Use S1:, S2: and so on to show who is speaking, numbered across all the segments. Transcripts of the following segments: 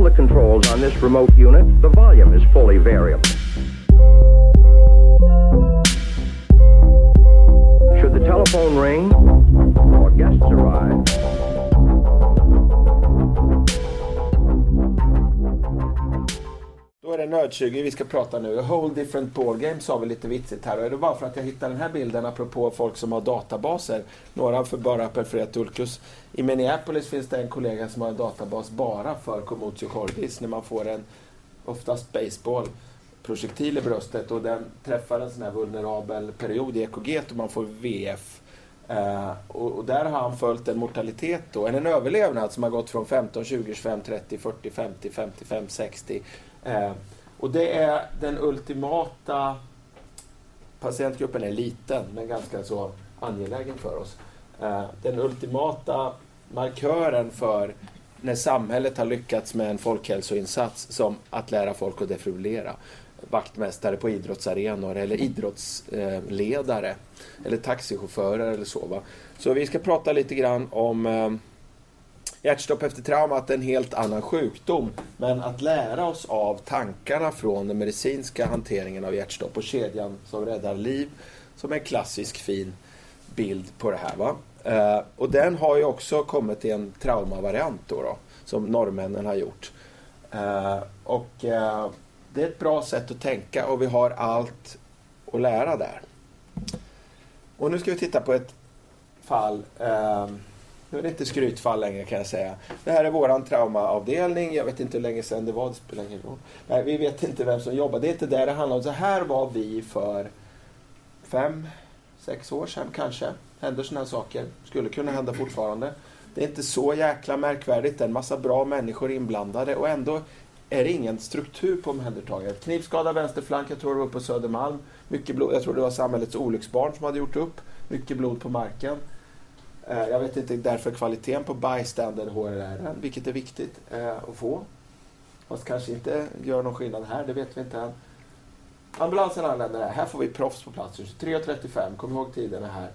S1: all the controls on this remote unit, the volume is fully variable.
S2: Nörd20 vi ska prata nu. A whole different ballgame sa vi lite vitsigt här. Och är det bara för att jag hittade den här bilden apropå folk som har databaser. Några för bara perforerat ulkus. I Minneapolis finns det en kollega som har en databas bara för Komotio cordis. När man får en, oftast baseball projektil i bröstet och den träffar en sån här vulnerabel period i EKG och man får VF. Eh, och, där har han följt en mortalitet då, en, en överlevnad som har gått från 15, 20, 25, 30, 40, 50, 55, 60 och det är den ultimata... Patientgruppen är liten, men ganska så angelägen för oss. Eh, den ultimata markören för när samhället har lyckats med en folkhälsoinsats som att lära folk att defibrillera. Vaktmästare på idrottsarenor eller idrottsledare eh, eller taxichaufförer eller så. Va? Så vi ska prata lite grann om eh, hjärtstopp efter traumat är en helt annan sjukdom. Men att lära oss av tankarna från den medicinska hanteringen av hjärtstopp och kedjan som räddar liv, som är en klassisk fin bild på det här. Va? Eh, och den har ju också kommit i en traumavariant då, då som norrmännen har gjort. Eh, och eh, det är ett bra sätt att tänka och vi har allt att lära där. Och nu ska vi titta på ett fall eh, nu är det inte skrytfall längre kan jag säga. Det här är våran traumaavdelning. Jag vet inte hur länge sedan det var. Det spelar ingen roll. Nej, vi vet inte vem som jobbar. Det är inte det det handlar om. Så här var vi för fem, sex år sedan kanske. Händer sådana här saker. Skulle kunna hända fortfarande. Det är inte så jäkla märkvärdigt. Det är en massa bra människor inblandade och ändå är det ingen struktur på omhändertagandet. Knivskada vänsterflank, jag tror det var på Södermalm. Mycket blod. Jag tror det var samhällets olycksbarn som hade gjort upp. Mycket blod på marken. Eh, jag vet inte därför kvaliteten på bystander HRR, vilket är viktigt eh, att få. Fast kanske inte gör någon skillnad här, det vet vi inte än. Ambulansen anländer här. Här får vi proffs på plats. 23.35, kom ihåg tiderna här.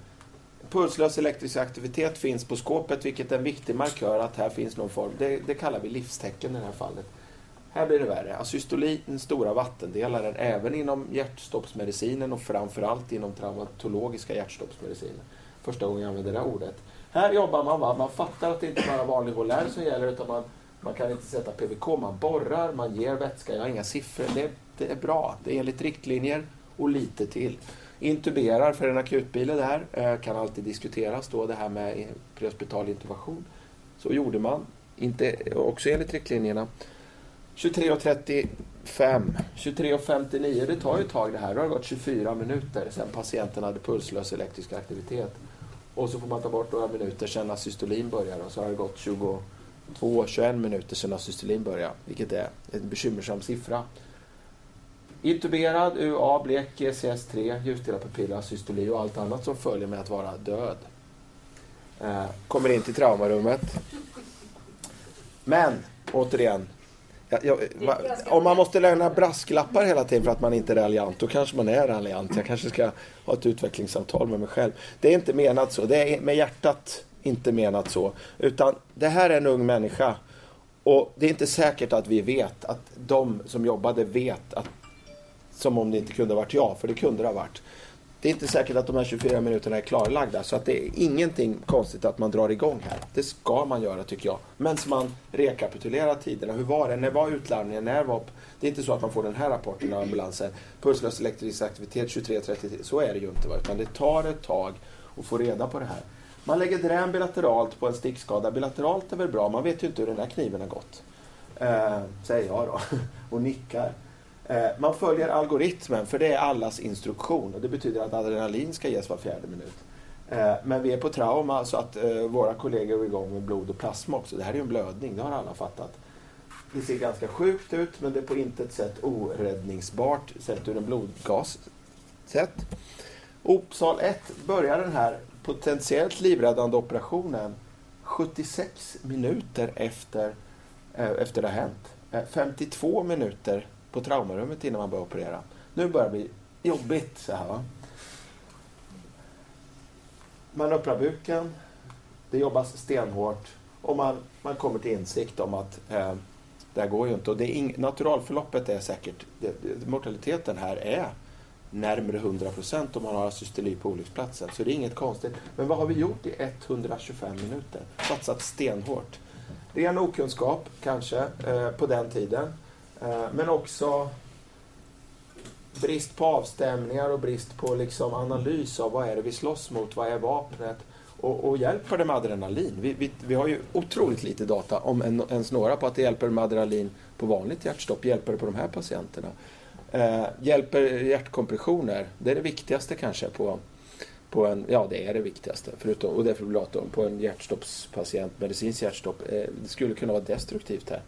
S2: Pulslös elektrisk aktivitet finns på skåpet, vilket är en viktig markör att här finns någon form. Det, det kallar vi livstecken i det här fallet. Här blir det värre. Asystoli, den stora vattendelaren, även inom hjärtstoppsmedicinen och framförallt inom traumatologiska hjärtstoppsmedicinen första gången jag använder det här ordet. Här jobbar man, va? man fattar att det inte bara är vanlig volär som gäller utan man, man kan inte sätta PVK, man borrar, man ger vätska, jag har inga siffror. Det, det är bra, det är enligt riktlinjer och lite till. Intuberar för en akutbil är där, eh, kan alltid diskuteras då det här med prehospital intubation. Så gjorde man, inte, också enligt riktlinjerna. 23.35, 23.59, det tar ju ett tag det här. Då har det gått 24 minuter sedan patienten hade pulslös elektrisk aktivitet. Och så får man ta bort några minuter sedan asystolin börjar och så har det gått 22-21 minuter sedan asystolin börjar, vilket är en bekymmersam siffra. Intuberad, UA, blek, GCS3, ljusdelad pupilla, asystoli och allt annat som följer med att vara död. Eh, kommer in till traumarummet. Men, återigen, Ja, ja, va, om man måste lämna brasklappar hela tiden för att man inte är raljant, då kanske man är raljant. Jag kanske ska ha ett utvecklingssamtal med mig själv. Det är inte menat så. Det är med hjärtat inte menat så. Utan det här är en ung människa. Och det är inte säkert att vi vet, att de som jobbade vet att som om det inte kunde ha varit jag, för det kunde det ha varit. Det är inte säkert att de här 24 minuterna är klarlagda, så att det är ingenting konstigt att man drar igång här. Det ska man göra tycker jag. Men man rekapitulerar tiderna. Hur var det? När var utlarmningen? När var... Det är inte så att man får den här rapporten av ambulansen. Pulslös elektrisk aktivitet 23.33. Så är det ju inte. Utan det tar ett tag att få reda på det här. Man lägger drän bilateralt på en stickskada. Bilateralt är väl bra. Man vet ju inte hur den här kniven har gått. Eh, säger jag då. Och nickar. Eh, man följer algoritmen, för det är allas instruktion. Och det betyder att adrenalin ska ges var fjärde minut. Eh, men vi är på trauma så att eh, våra kollegor är igång med blod och plasma också. Det här är ju en blödning, det har alla fattat. Det ser ganska sjukt ut, men det är på intet sätt oräddningsbart sett ur en blodgas sätt. Opsal 1 börjar den här potentiellt livräddande operationen 76 minuter efter, efter det har hänt. 52 minuter på traumarummet innan man börjar operera. Nu börjar det bli jobbigt så här va. Man öppnar buken, det jobbas stenhårt och man, man kommer till insikt om att eh, det här går ju inte. Och det är ing, naturalförloppet är säkert, det, mortaliteten här är närmare 100 procent om man har systoli på olycksplatsen. Så det är inget konstigt. Men vad har vi gjort i 125 minuter? Satsat stenhårt. Ren okunskap kanske eh, på den tiden. Eh, men också brist på avstämningar och brist på liksom analys av vad är det vi slåss mot, vad är vapnet och, och hjälper det med adrenalin? Vi, vi, vi, har ju otroligt lite data, om en, ens några, på att det hjälper med adrenalin på vanligt hjärtstopp. Hjälper det på de här patienterna? Eh, hjälper hjärtkompressioner? Det är det viktigaste kanske på, på en, ja det är det viktigaste, förutom, och defibrillatorn, på en hjärtstoppspatient, medicinskt hjärtstopp. Eh, det skulle kunna vara destruktivt här.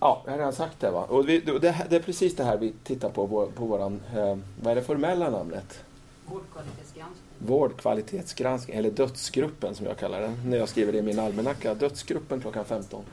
S2: Ja, jag har redan sagt det. Va? Och vi, det, det, är precis det här vi tittar på på, på våran, eh, vad är det formella namnet?
S3: Vårdkvalitetsgranskning.
S2: Vårdkvalitetsgranskning, eller dödsgruppen som jag kallar den, när jag skriver det i min almanacka. Dödsgruppen klockan 15.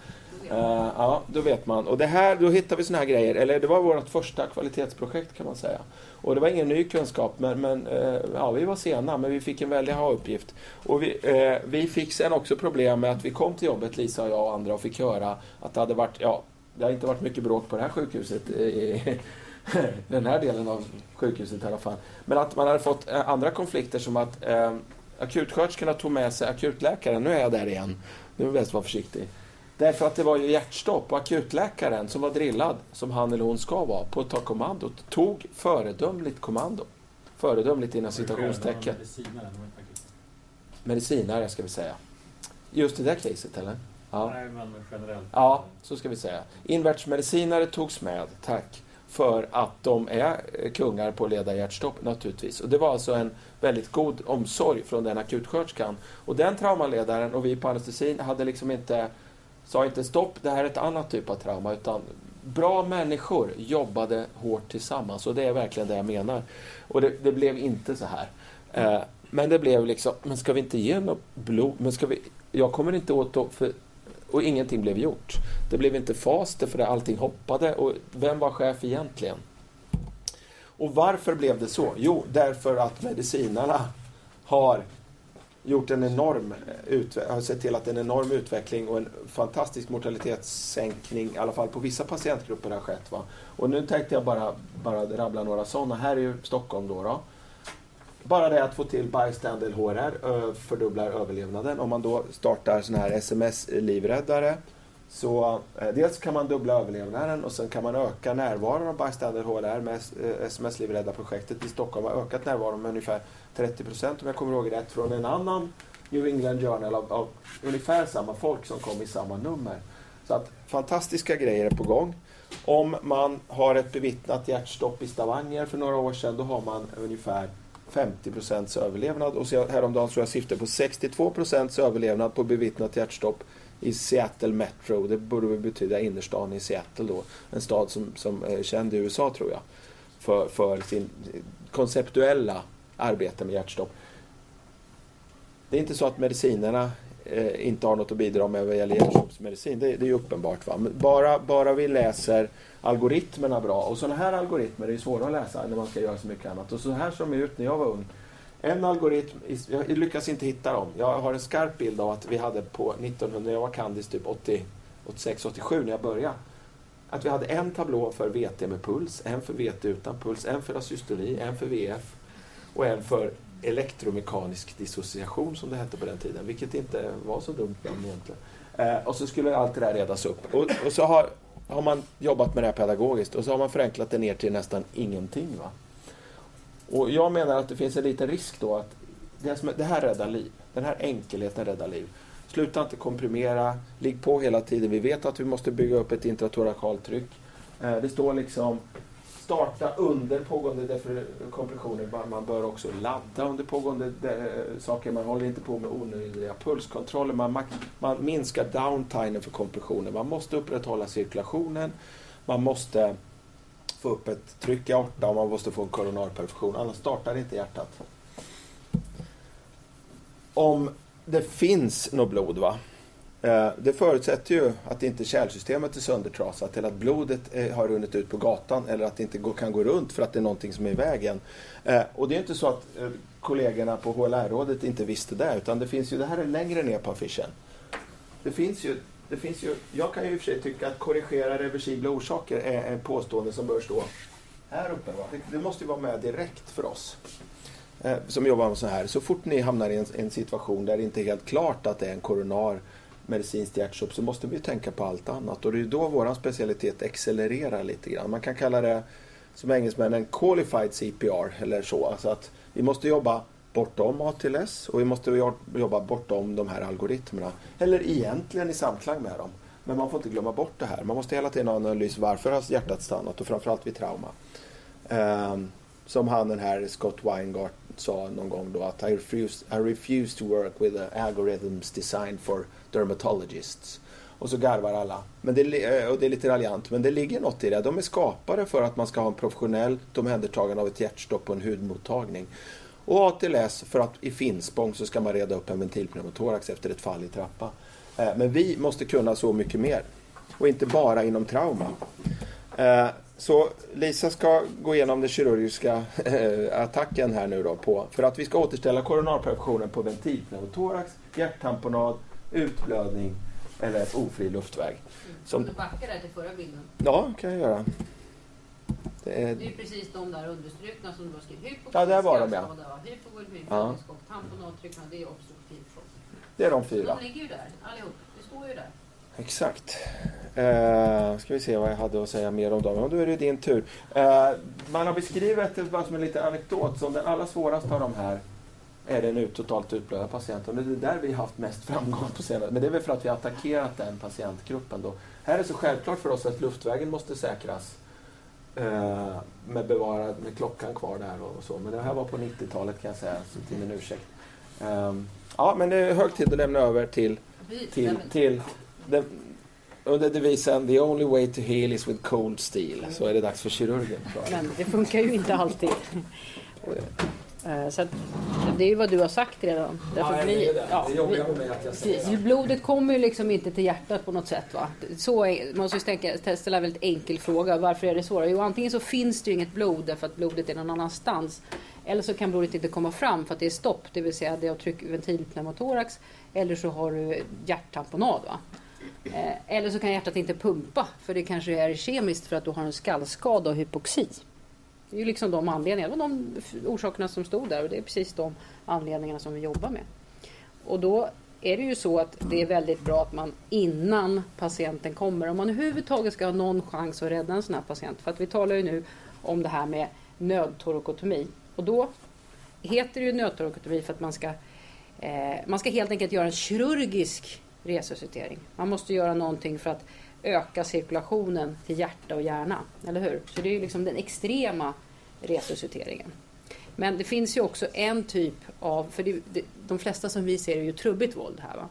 S2: Uh, eh, ja, då vet man. Och det här, då hittar vi såna här grejer. Eller det var vårt första kvalitetsprojekt kan man säga. Och det var ingen ny kunskap, men, men uh, ja, vi var sena, men vi fick en väldig ha-uppgift. Och vi, uh, vi fick sen också problem med att vi kom till jobbet, Lisa och jag och andra, och fick höra att det hade varit, ja, det har inte varit mycket bråk på det här sjukhuset. I, den här delen av sjukhuset i alla fall. Men att man hade fått andra konflikter som att eh, akutsköterskorna tog med sig akutläkaren. Nu är jag där igen. Nu är bäst vara försiktig. Därför att det var ju hjärtstopp och akutläkaren som var drillad, som han eller hon ska vara, på att ta kommandot, tog föredömligt kommando. Föredömligt inom citationstecken. Medicinare ska vi säga. Just i det caset eller?
S4: Ja. Nej, men generellt.
S2: Ja, så ska vi säga. Invärtsmedicinare togs med, tack, för att de är kungar på att leda hjärtstopp naturligtvis. Och det var alltså en väldigt god omsorg från den akutsköterskan. Och den traumaledaren och vi på anestesin hade liksom inte sa inte stopp, det här är ett annat typ av trauma, utan bra människor jobbade hårt tillsammans och det är verkligen det jag menar. Och det, det blev inte så här. Eh, men det blev liksom, men ska vi inte ge något blod? Men ska vi, jag kommer inte åt för, och ingenting blev gjort. Det blev inte FAS, för det, allting hoppade och vem var chef egentligen? Och varför blev det så? Jo, därför att medicinarna har gjort en enorm har sett till att en enorm utveckling och en fantastisk mortalitetssänkning, i alla fall på vissa patientgrupper har skett. Va? Och nu tänkte jag bara, bara rabbla några sådana. Här är ju Stockholm då. då. Bara det att få till bystander HRR fördubblar överlevnaden. Om man då startar sådana här sms-livräddare så eh, dels kan man dubbla överlevnaden och sen kan man öka närvaron av bystander HRR med eh, sms-livräddarprojektet i Stockholm har ökat närvaron med ungefär 30 procent om jag kommer ihåg rätt från en annan New England Journal av, av, ungefär samma folk som kom i samma nummer. Så att fantastiska grejer är på gång. Om man har ett bevittnat hjärtstopp i Stavanger för några år sedan då har man ungefär 50 procents överlevnad och så häromdagen såg jag siffror på 62 procents överlevnad på bevittnat hjärtstopp i Seattle Metro. Det borde väl betyda innerstan i Seattle då. En stad som, som är känd i USA tror jag. För, för sin konceptuella arbete med hjärtstopp. Det är inte så att medicinerna eh, inte har något att bidra med vad gäller hjärtstoppsmedicin. Det, det är ju uppenbart. Va? bara, bara vi läser algoritmerna bra. Och sådana här algoritmer är ju svåra att läsa när man ska göra så mycket annat. Och så här såg de ut när jag var ung. En algoritm, jag lyckas inte hitta dem. Jag har en skarp bild av att vi hade på 1900, jag var kandis typ 80, 86, 87 när jag började. Att vi hade en tablå för VT med puls, en för VT utan puls, en för asystoli, en för VF och en för elektromekanisk dissociation som det hette på den tiden, vilket inte var så dumt namn egentligen. Eh, och så skulle allt det där redas upp. Och, och så har, har man jobbat med det här pedagogiskt och så har man förenklat det ner till nästan ingenting. Va? Och jag menar att det finns en liten risk då att det, som, det här räddar liv. Den här enkelheten räddar liv. Sluta inte komprimera, ligg på hela tiden. Vi vet att vi måste bygga upp ett intratorakalt tryck. Eh, det står liksom starta under pågående kompressioner. Man bör också ladda under pågående eh, saker. Man håller inte på med onödiga pulskontroller. Man, man minskar downtime för kompressioner. Man måste upprätthålla cirkulationen. Man måste få upp ett tryck i aorta och man måste få en koronarperfusion. Annars startar inte hjärtat. Om det finns något blod va, Eh, det förutsätter ju att inte kärlsystemet är söndertrasat eller att blodet eh, har runnit ut på gatan eller att det inte kan gå runt för att det är någonting som är i vägen. Eh, och det är inte så att kollegorna på HLR-rådet inte visste det utan det finns ju, det här är längre ner på affischen. Det finns ju det finns ju, jag kan ju i och för sig tycka att korrigera reversibla orsaker är en påstående som bör stå här uppe. Va? Det, det måste ju vara med direkt för oss eh, som jobbar med så här. Så fort ni hamnar i en, en, situation där det inte är helt klart att det är en koronar medicinskt hjärtstopp så måste vi tänka på allt annat. Och det är då vår specialitet accelererar lite grann. Man kan kalla det som engelsmännen qualified CPR eller så. Alltså att vi måste jobba bortom ATLS och vi måste jobba bortom de här algoritmerna. Eller egentligen i samklang med dem. Men man får inte glömma bort det här. Man måste hela tiden analysera varför har hjärtat stannat och framförallt vid trauma. Um, som han den här Scott Weingart sa någon gång då att I refuse, I refuse to work with algorithms designed for dermatologists. Och så garvar alla. Men det, eh, och det är lite raljant, men det ligger något i det. De är skapade för att man ska ha en professionellt omhändertagande av ett hjärtstopp på en hudmottagning. Och ATLS för att i Finspång så ska man reda upp en ventilpneumotorax efter ett fall i trappa. Eh, men vi måste kunna så mycket mer. Och inte bara inom trauma. Eh, så Lisa ska gå igenom den kirurgiska attacken här nu då på, för att vi ska återställa koronarperfektionen på ventilpneumotorax, hjärttamponad, utblödning eller ofri luftväg.
S3: Som... Kan du backa där till förra bilden?
S2: Ja, kan jag göra.
S3: Det är, det är precis de där understrukna som du har skrivit.
S2: Hypoxiska ja, där var de ja.
S3: Hypovolymik, ja. tamponadtryckna, det är obstruktiv
S2: Det är de fyra.
S3: De ligger ju där allihop. Det står ju där.
S2: Exakt. Uh, ska vi se vad jag hade att säga mer om dem. Ja, då är det din tur. Uh, man har beskrivit bara som en liten anekdot som den allra svåraste av de här är den ut, totalt utblödda patienten. Och det är där vi har haft mest framgång på senare Men det är väl för att vi har attackerat den patientgruppen. Då. Här är det så självklart för oss att luftvägen måste säkras eh, med, bevarad, med klockan kvar där och, så. Men det här var på 90-talet kan jag säga, så till min ursäkt. Um, ja, men det är hög tid att lämna över till, till, till den, under devisen The only way to heal is with cold steel. Så är det dags för kirurgen.
S5: Men det funkar ju inte alltid. Eh, så det är ju vad du har sagt redan.
S2: Därför ja, blir, det. Ja, det jobbiga med att jag säger
S5: Blodet kommer ju liksom inte till hjärtat på något sätt. Va? Så man måste ju tänka, ställa en väldigt enkel fråga. Varför är det svårare? Jo, antingen så finns det ju inget blod därför att blodet är någon annanstans. Eller så kan blodet inte komma fram för att det är stopp, det vill säga det har tryck ventilpneumotorax. Eller så har du hjärttamponad. Va? Eh, eller så kan hjärtat inte pumpa för det kanske är kemiskt för att du har en skallskada och hypoxi. Det är ju liksom de anledningarna, de orsakerna som stod där och det är precis de anledningarna som vi jobbar med. Och då är det ju så att det är väldigt bra att man innan patienten kommer, om man överhuvudtaget ska ha någon chans att rädda en sån här patient, för att vi talar ju nu om det här med nödtorokotomi. Och då heter det ju nödtorokotomi för att man ska, eh, man ska helt enkelt göra en kirurgisk resuscitering. Man måste göra någonting för att öka cirkulationen till hjärta och hjärna. Eller hur? Så det är ju liksom den extrema resusciteringen. Men det finns ju också en typ av, för det, det, de flesta som vi ser är ju trubbigt våld här. Va?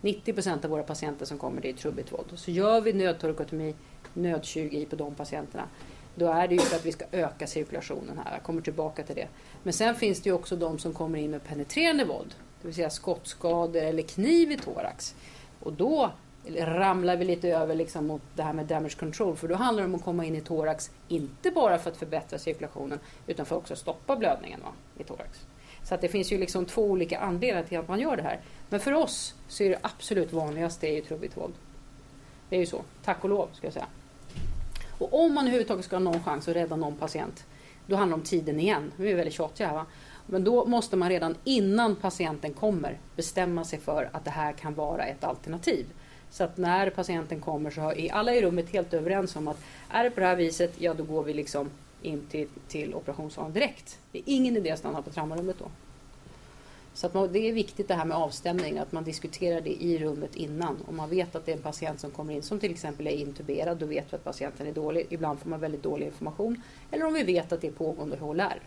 S5: 90 procent av våra patienter som kommer det är trubbigt våld. Så gör vi nödtorkotomi, nödkirurgi på de patienterna, då är det ju för att vi ska öka cirkulationen här. Jag kommer tillbaka till det. Men sen finns det ju också de som kommer in med penetrerande våld, det vill säga skottskador eller kniv i thorax. Och då ramlar vi lite över liksom mot det här med damage control. För då handlar det om att komma in i thorax, inte bara för att förbättra cirkulationen, utan för att också stoppa blödningen va, i thorax. Så att det finns ju liksom två olika anledningar till att man gör det här. Men för oss så är det absolut vanligaste är ju trubbigt våld. Det är ju så, tack och lov ska jag säga. Och om man överhuvudtaget ska ha någon chans att rädda någon patient, då handlar det om tiden igen. Vi är väldigt tjatiga här va. Men då måste man redan innan patienten kommer bestämma sig för att det här kan vara ett alternativ. Så att när patienten kommer så är alla i rummet helt överens om att är det på det här viset, ja då går vi liksom in till, till operationssalen direkt. Det är ingen idé att stanna på traumarummet då. Så att man, det är viktigt det här med avstämning, att man diskuterar det i rummet innan. Om man vet att det är en patient som kommer in som till exempel är intuberad, då vet vi att patienten är dålig. Ibland får man väldigt dålig information. Eller om vi vet att det är pågående HLR.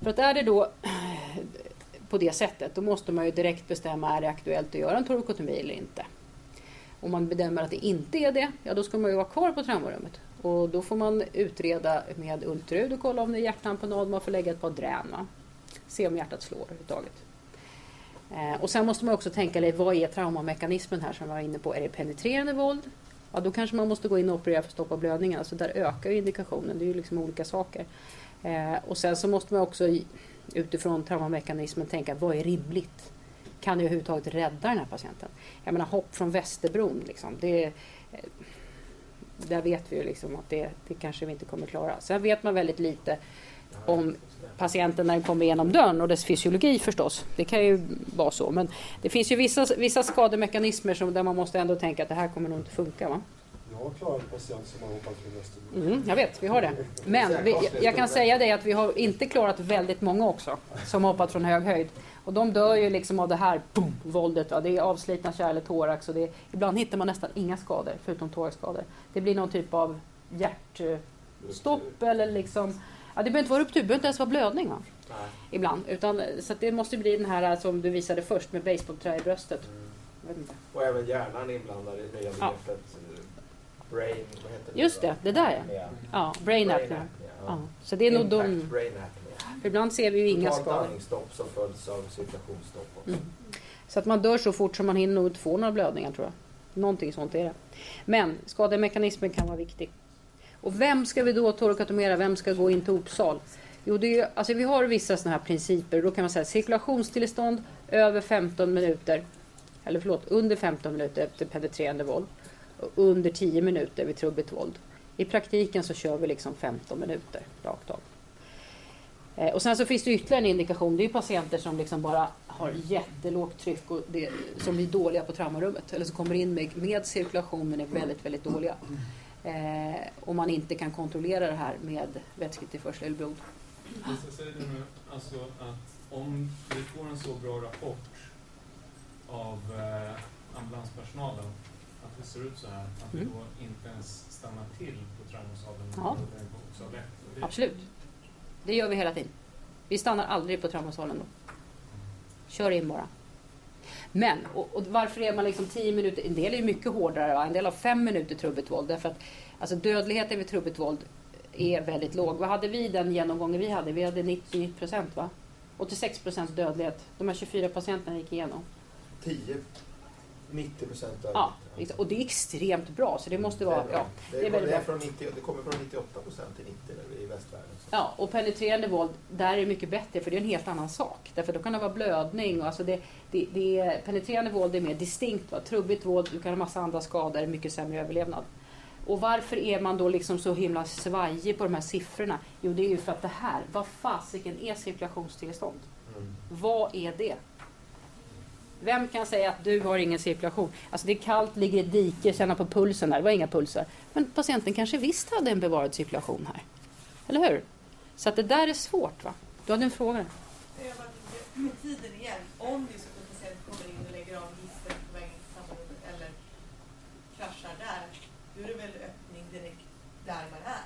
S5: För att är det då på det sättet, då måste man ju direkt bestämma är det aktuellt att göra en torkotomi eller inte. Om man bedömer att det inte är det, ja då ska man ju vara kvar på traumarummet. Och då får man utreda med ultraljud och kolla om det är hjärtamponad, man får lägga ett par drän. Va? Se om hjärtat slår överhuvudtaget. Eh, och sen måste man också tänka, vad är traumamekanismen här som jag var inne på? Är det penetrerande våld? Ja, då kanske man måste gå in och operera för att stoppa blödningen. Alltså där ökar ju indikationen, det är ju liksom olika saker. Eh, och sen så måste man också utifrån traumamekanismen tänka vad är rimligt? kan jag överhuvudtaget rädda den här patienten. Jag menar hopp från Västerbron, liksom, det, eh, där vet vi ju liksom att det, det kanske vi inte kommer klara. Sen vet man väldigt lite om patienten när den kommer igenom dörren och dess fysiologi förstås. Det kan ju vara så. Men det finns ju vissa, vissa skademekanismer som, där man måste ändå tänka att det här kommer nog inte funka. Va?
S6: Jag har klarat en patient som har hoppat från Västerbro.
S5: Mm, jag vet, vi har det. Men vi, jag kan säga det att vi har inte klarat väldigt många också som har hoppat från hög höjd. Och de dör ju liksom av det här boom, våldet. Va? Det är avslitna kärl i thorax och det är, ibland hittar man nästan inga skador förutom thoraxskador. Det blir någon typ av hjärtstopp eller liksom Ja, det behöver inte vara ruptur, det behöver inte ens vara blödning. Va?
S2: Nej.
S5: Ibland. Utan, så att det måste bli den här som du visade först med basebollträ i bröstet.
S2: Mm.
S5: Jag vet inte.
S2: Och även hjärnan inblandad i nya
S5: Ja.
S2: begreppet eh, brain,
S5: Just det, det där ja.
S2: Apnea.
S5: Ja, brain apnea.
S2: apnea,
S5: Ja. Så det är nog
S2: Impact
S5: de...
S2: brain apnea.
S5: För ibland ser vi ju inga skador.
S2: andningsstopp som följs av cirkulationsstopp också.
S5: Mm. Så att man dör så fort som man hinner nog inte få några blödningar tror jag. Någonting sånt är det. Men skademekanismen kan vara viktig. Och vem ska vi då torkatomera? Vem ska gå in till opsal? Jo, det är, alltså vi har vissa sådana här principer. Då kan man säga cirkulationstillstånd över 15 minuter. Eller förlåt, under 15 minuter efter penetrerande våld. Under 10 minuter vid trubbigt våld. I praktiken så kör vi liksom 15 minuter rakt av. Eh, och sen så finns det ytterligare en indikation. Det är ju patienter som liksom bara har jättelågt tryck och det, som blir dåliga på traumarummet. Eller som kommer in med, med cirkulation men är väldigt, väldigt dåliga. Eh, och man inte kan kontrollera det här med vätsketillförsel eller blod.
S4: Så säger du nu alltså att om vi får en så bra rapport av eh, ambulanspersonalen att det ser ut så här, att vi
S5: Mm.
S4: då inte ens stannar till på traumasalen
S5: Ja.
S4: Det-
S5: Absolut. Det gör vi hela tiden. Vi stannar aldrig på traumasalen då. Kör in bara. Men, och, och varför är man liksom 10 minuter? En del är ju mycket hårdare. Va? En del har 5 minuter trubbigt våld. Därför att alltså, dödligheten vid trubbigt våld är väldigt låg. Vad hade vi den genomgången vi hade? Vi hade 90 procent va? 86 procents dödlighet. De här 24 patienterna gick igenom.
S2: 10, 90 procent
S5: Ja, exakt. och det är extremt bra. Så det måste vara... Ja,
S2: det,
S5: det är
S2: är
S5: väldigt
S2: det, är
S5: bra.
S2: från 90, det kommer från 98 procent till 90 nu i västvärlden. Så.
S5: Ja, och penetrerande våld, där är det mycket bättre för det är en helt annan sak. Därför då kan det vara blödning och alltså det, det, det är, penetrerande våld är mer distinkt. Va? Trubbigt våld, du kan ha massa andra skador, mycket sämre överlevnad. Och varför är man då liksom så himla svajig på de här siffrorna? Jo, det är ju för att det här, vad fasiken är cirkulationstillstånd?
S2: Mm.
S5: Vad är det? Vem kan säga att du har ingen cirkulation? Alltså det är kallt, ligger i dike, känna på pulsen där. Det var inga pulser. Men patienten kanske visst hade en bevarad cirkulation här. Eller hur? Så att det där är svårt va? Du hade en fråga?
S7: Med tiden igen, om det är så att kommer in och lägger av hissen på vägen till sammanrummet eller kraschar där, då är det väl öppning direkt där man är?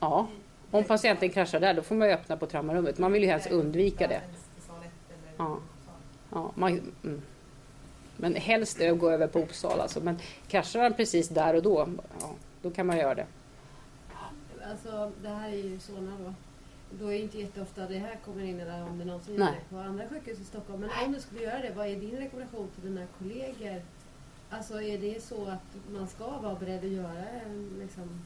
S5: Ja. Om patienten kraschar där, då får man öppna på traumarummet. Man vill ju helst undvika det. Ja. Ja, man, mm. Men helst att gå över på Uppsala. Alltså. Men kraschar han precis där och då, ja, då kan man göra det.
S3: Alltså det här är ju Solna då. Då är det inte jätteofta det här kommer in eller om det någonsin
S5: Nej.
S3: det på andra sjukhus i Stockholm. Men om du skulle göra det, vad är din rekommendation till dina kollegor? Alltså är det så att man ska vara beredd att göra en, liksom,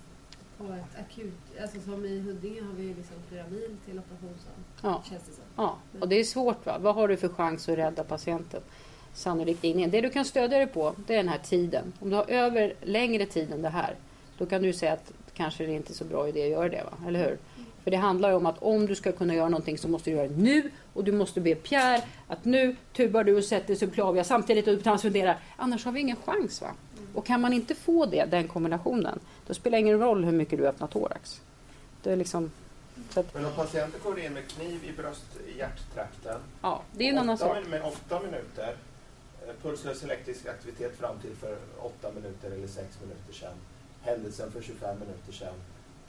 S3: på ett akut, alltså som i Huddinge har vi ju liksom flera mil till operationssal.
S5: Ja.
S3: Känns det som.
S5: Ja, och det är svårt. Va? Vad har du för chans att rädda patienten? Sannolikt ingen. Det du kan stödja dig på, det är den här tiden. Om du har över längre tid än det här, då kan du säga att kanske det är inte är så bra idé att göra det. Va? Eller hur? För det handlar ju om att om du ska kunna göra någonting så måste du göra det nu och du måste be Pierre att nu tubar du och sätter subclavia samtidigt och du transfunderar. Annars har vi ingen chans. va? Och kan man inte få det, den kombinationen, då spelar det ingen roll hur mycket du öppnar thorax. Det är liksom, att,
S2: Men om patienten går in med kniv i bröst i hjärttrakten
S5: ja, det är en annan sak.
S2: Med åtta minuter, eh, pulslös elektrisk aktivitet fram till för åtta minuter eller sex minuter sedan. Händelsen för 25 minuter sedan.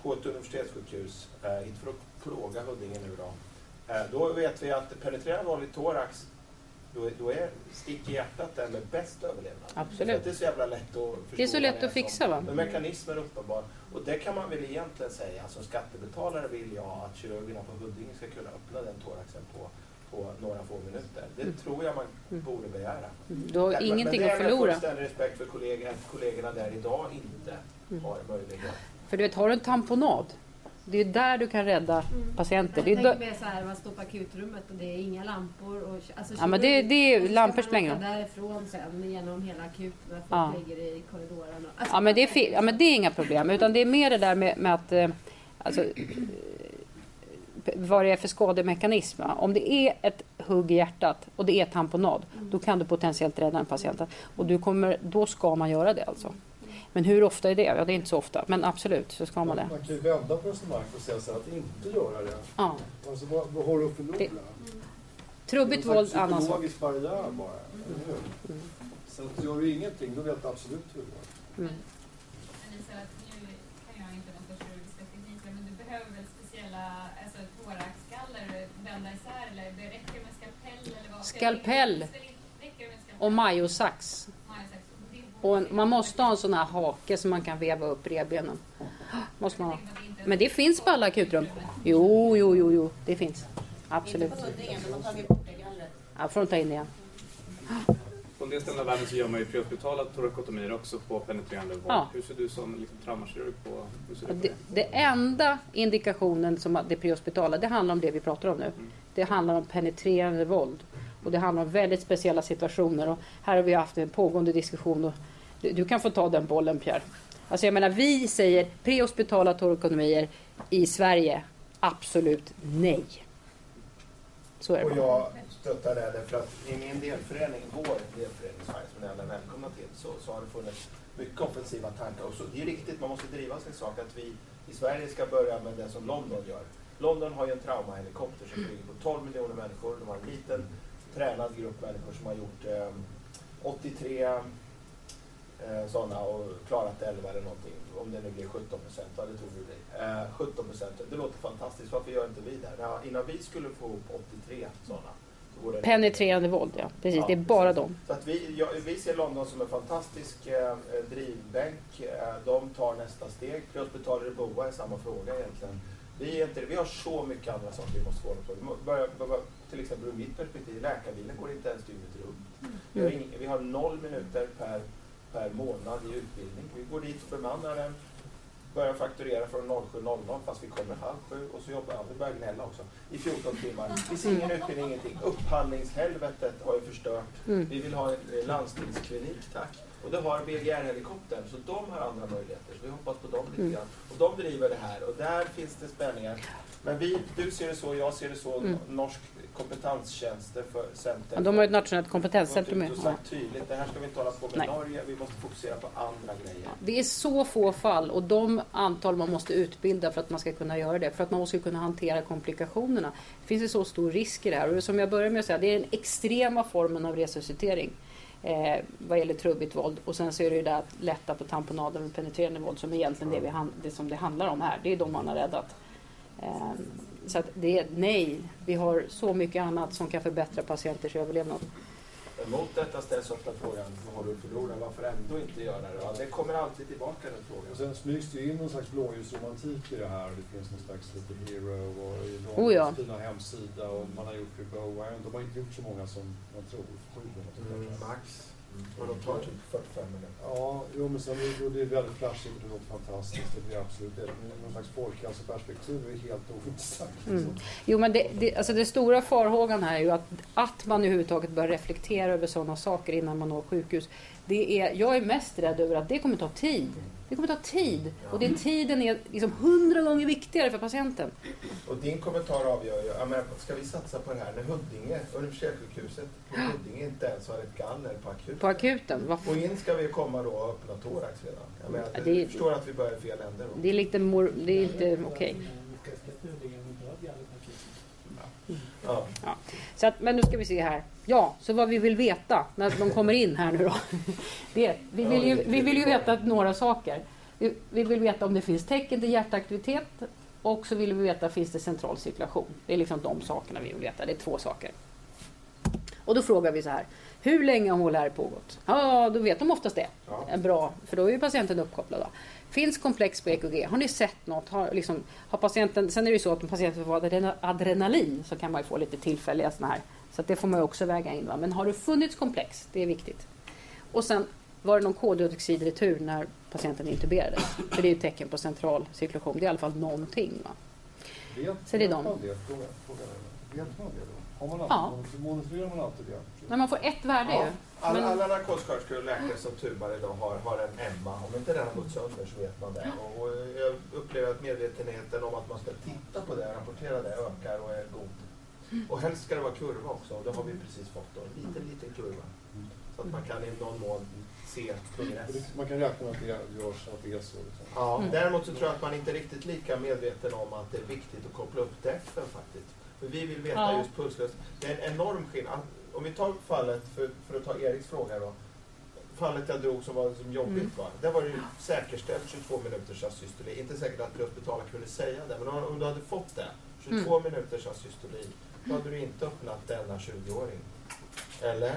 S2: På ett universitetssjukhus, eh, inte för att plåga Huddinge nu då. Eh, då vet vi att penetrerar våld i thorax, då, är- då är stick i hjärtat den med bäst överlevnad.
S5: Absolut.
S2: det är så jävla lätt att förstå.
S5: Det är så lätt
S2: är
S5: att fixa va?
S2: Men mekanismen är uppenbar. Och det kan man väl egentligen säga, som skattebetalare vill jag att kirurgerna på Huddinge ska kunna öppna den thoraxen på, på några få minuter. Det
S5: Mm.
S2: tror jag man
S5: Mm.
S2: borde begära.
S5: Du har
S2: Men-
S5: ingenting
S2: men
S5: att
S2: det är med
S5: förlora.
S2: fullständig respekt för kollegor, att kollegorna där idag inte
S5: Mm.
S2: har möjlighet.
S5: För du vet, har du en tamponad, Det är där du kan rädda patienter. Det
S3: Jag
S5: är
S3: tänker mer så här, man står på akutrummet och det är inga lampor. Och, alltså,
S5: Ja, men det- det är- lampor
S3: man åka därifrån sen genom hela akuten när folk
S5: Ja.
S3: ligger i korridoren. Och, alltså,
S5: Ja men, det är ja men det är inga problem. Utan det är mer det där med, med att eh, alltså, vad det är för skademekanism. Om det är ett hugg i hjärtat och det är tamponad, då kan du potentiellt rädda en patient. Och du kommer, då ska man göra det alltså. Men hur ofta är det? Ja, det är inte så ofta. Men absolut så ska man det.
S6: Man kan ju vända på resonemanget och säga så att inte göra det.
S5: Ja.
S6: Alltså, vad, vad har du att förlora?
S5: Det- Trubbigt
S6: Det är en
S5: våld, annan sak.
S6: psykologisk barriär bara, eller hur? Så att gör du ingenting, då vet du absolut hur det går.
S5: Mm.
S8: Det det skalpell?
S5: Och majosax.
S8: Det
S5: Och en, man måste ha en sån här hake som man kan veva upp revbenen. Måste man ha. Men det finns på alla akutrum. Jo, jo, jo, jo. Det finns. Absolut. Ja, får de ta in igen.
S9: På en del ställen i världen så gör man ju prehospitala torakotomier också på penetrerande våld.
S5: Ja.
S9: Hur ser du som liksom, traumakirurg på, hur ser du på
S5: Det,
S9: det?
S5: det enda indikationen som det prehospitala, det handlar om det vi pratar om nu. Det handlar om penetrerande våld. Och det handlar om väldigt speciella situationer. Och här har vi haft en pågående diskussion. Och du, du kan få ta den bollen Pierre. Alltså jag menar, vi säger prehospitala torrekonomier i Sverige, absolut nej. Så är det
S2: Och
S5: bara.
S2: jag stöttar det därför att i min delförening, vår delförening Sverige som ni alla är välkomna till, så, så har det funnits mycket offensiva tankar. Och så, det är riktigt, man måste driva sin sak att vi i Sverige ska börja med det som London gör. London har ju en traumahelikopter som flyger på 12 miljoner människor. De har en liten tränad grupp människor som har gjort eh, 83 eh, sådana och klarat 11 eller någonting. Om det nu blir 17 procent, ja det tror vi blir. Eh, 17 procent, det låter fantastiskt. Varför gör inte vi det? Ja, innan vi skulle få upp 83 sådana. så går det-
S5: Penetrerande våld, ja. Precis, det är bara dem.
S2: så att vi, ja, vi ser London som en fantastisk eh, drivbänk. Eh, de tar nästa steg. Prehospitaler i Boa är samma fråga egentligen. Vi, är inte, vi har så mycket andra saker vi måste få på. Vi Till exempel ur mitt perspektiv, läkarbilen går inte ens dygnet runt. Vi har, ing, vi har noll minuter per, per månad i utbildning. Vi går dit bemannar den, börjar fakturera från 07.00 fast vi kommer halv sju och så jobbar vi börjar gnälla också i 14 timmar. Det finns ingen utbildning, ingenting. Upphandlingshelvetet har ju förstört.
S5: Mm.
S2: Vi vill ha en landstingsklinik, tack. Och det har BGR-helikoptern, så de har andra möjligheter. Så vi hoppas på dem lite
S5: Mm.
S2: grann. Och de driver det här och där finns det spänningar. Men vi, du ser det så, jag ser det så.
S5: Mm.
S2: Norsk kompetenstjänster för center.
S5: Ja, de har ett nationellt kompetenscentrum. Med.
S2: tydligt, det här ska vi inte hålla på med
S5: Nej.
S2: Norge, vi måste fokusera på andra grejer.
S5: Det är så få fall och de antal man måste utbilda för att man ska kunna göra det. För att man måste kunna hantera komplikationerna. Det finns en så stor risk i det här. Och som jag började med att säga, det är den extrema formen av resuscitering. Eh, vad gäller trubbigt våld. Och sen så är det ju det att lätta på tamponader och penetrerande våld som egentligen det, vi, det som det handlar om här. Det är de man har räddat. Eh, så att det är nej. Vi har så mycket annat som kan förbättra patienters överlevnad.
S2: Mot detta ställs ofta frågan, vad har du att förlora? Varför ändå inte göra det? Ja, det kommer alltid tillbaka den frågan.
S6: Och sen smygs det ju in någon slags blåljusromantik i det här. Det finns någon slags lite hero och i
S5: Oh ja.
S6: fina hemsida och man har gjort Reboa. De har inte gjort så många som man tror. Sju jag.
S2: Max. Och de tar typ 45 minuter.
S6: Ja, jo, men sen det- är väldigt flashigt och det låter fantastiskt. Det blir absolut det. Men någon slags folkhälsoperspektiv är helt ointressant.
S5: Mm. Jo, men det, det, alltså det stora farhågan här är ju att, att man överhuvudtaget bör reflektera över sådana saker innan man når sjukhus. Det är, jag är mest rädd över att det kommer ta tid. Det kommer ta tid. Och den tiden är liksom hundra gånger viktigare för patienten.
S2: Och din kommentar avgör ju, menar, ska vi satsa på det här när Huddinge, universitetssjukhuset, på Huddinge inte ens har ett galler på akuten?
S5: På akuten. Vad
S2: Och in ska vi komma då och öppna thorax redan. Jag menar,
S5: Ja,
S2: det, förstår att vi börjar i fel ände då.
S5: Det är lite mor, det är inte okej.
S2: Ja.
S5: Så att, men nu ska vi se här. Ja, så vad vi vill veta när de kommer in här nu då. Det, vi, vill ju, vi vill ju veta några saker. Vi, vi vill veta om det finns tecken till hjärtaktivitet och så vill vi veta finns det central cirkulation. Det är liksom de sakerna vi vill veta. Det är två saker. Och då frågar vi så här. Hur länge har HLR pågått? Ja, då vet de oftast det.
S2: Ja.
S5: Bra, för då är ju patienten uppkopplad. Då. Finns komplex på EKG? Har ni sett något? Har, liksom, har patienten, sen är det ju så att om patienten får adrena- adrenalin så kan man ju få lite tillfälliga sådana här. Så det får man ju också väga in. Va? Men har det funnits komplex? Det är viktigt. Och sen var det någon koldioxidretur när patienten intuberades? För det är ju ett tecken på central cirkulation. Det är i alla fall någonting. Va?
S6: Vet,
S5: Så det är de.
S6: vet man det då? Har man
S5: Ja.
S6: alltid, monitorerar man alltid det?
S5: Men man får ett värde
S2: Ja.
S5: ju.
S2: Alla,
S5: Men-
S2: alla narkossköterskor och läkare som tubar idag har, har en Emma. Om inte den har gått sönder så vet man det. Och, och jag upplever att medvetenheten om att man ska titta på det, rapportera det, ökar och är god. Och helst ska det vara kurva också. Och det har vi precis fått då. En liten, liten kurva. Så att man kan i någon mån se progress.
S6: Det- Man kan räkna med att det görs, att det är så. Liksom.
S2: Ja,
S5: Mm.
S2: däremot så tror jag att man inte är riktigt lika medveten om att det är viktigt att koppla upp DEFen faktiskt. För vi vill veta
S5: Ja.
S2: just pulslöst. Det är en enorm skillnad. Om vi tar fallet, för, för att ta Eriks fråga då. Fallet jag drog som var som jobbigt
S5: Mm.
S2: var. Där var det ju säkerställt 22 minuters asystoli. Inte säkert att prehospitalet kunde säga det, men om, om du hade fått det, 22 minuters asystoli, då hade du inte öppnat denna 20-åring. Eller?